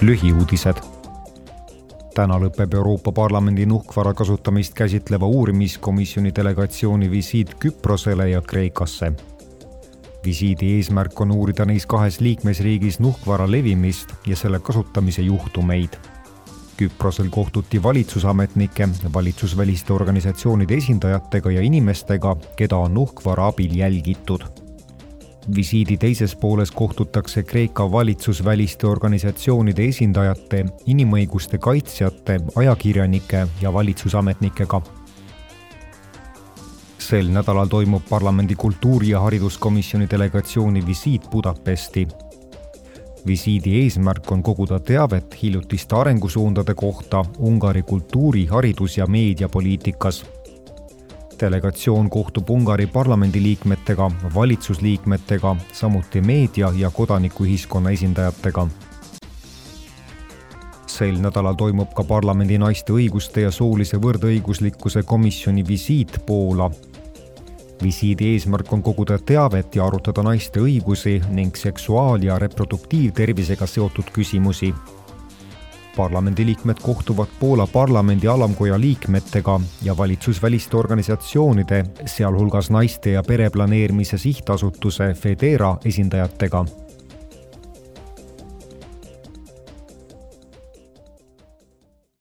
lühiuudised. täna lõpeb Euroopa Parlamendi nuhkvara kasutamist käsitleva uurimiskomisjoni delegatsiooni visiit Küprosele ja Kreekasse. visiidi eesmärk on uurida neis kahes liikmesriigis nuhkvara levimist ja selle kasutamise juhtumeid Küprosel kohtuti valitsusametnike, valitsusväliste organisatsioonide esindajatega ja inimestega, keda on nuhkvara abil jälgitud visiidi teises pooles kohtutakse Kreeka valitsusväliste organisatsioonide esindajate, inimõiguste kaitsjate, ajakirjanike ja valitsusametnikega. sel nädalal toimub parlamendi kultuuri- ja hariduskomisjoni delegatsiooni visiit Budapesti. visiidi eesmärk on koguda teavet hiljutiste arengusuundade kohta Ungari kultuuri, haridus ja meediapoliitikas delegatsioon kohtub Ungari parlamendiliikmetega, valitsusliikmetega, samuti meedia ja kodanikuühiskonna esindajatega. sel nädalal toimub ka parlamendi naiste õiguste ja soolise võrdõiguslikkuse komisjoni visiit Poola. visiidi eesmärk on koguda teavet ja arutada naiste õigusi ning seksuaal- ja reproduktiivtervisega seotud küsimusi parlamendiliikmed kohtuvad Poola parlamendi alamkoja liikmetega ja valitsusväliste organisatsioonide, sealhulgas naiste ja pereplaneerimise sihtasutuse Federa esindajatega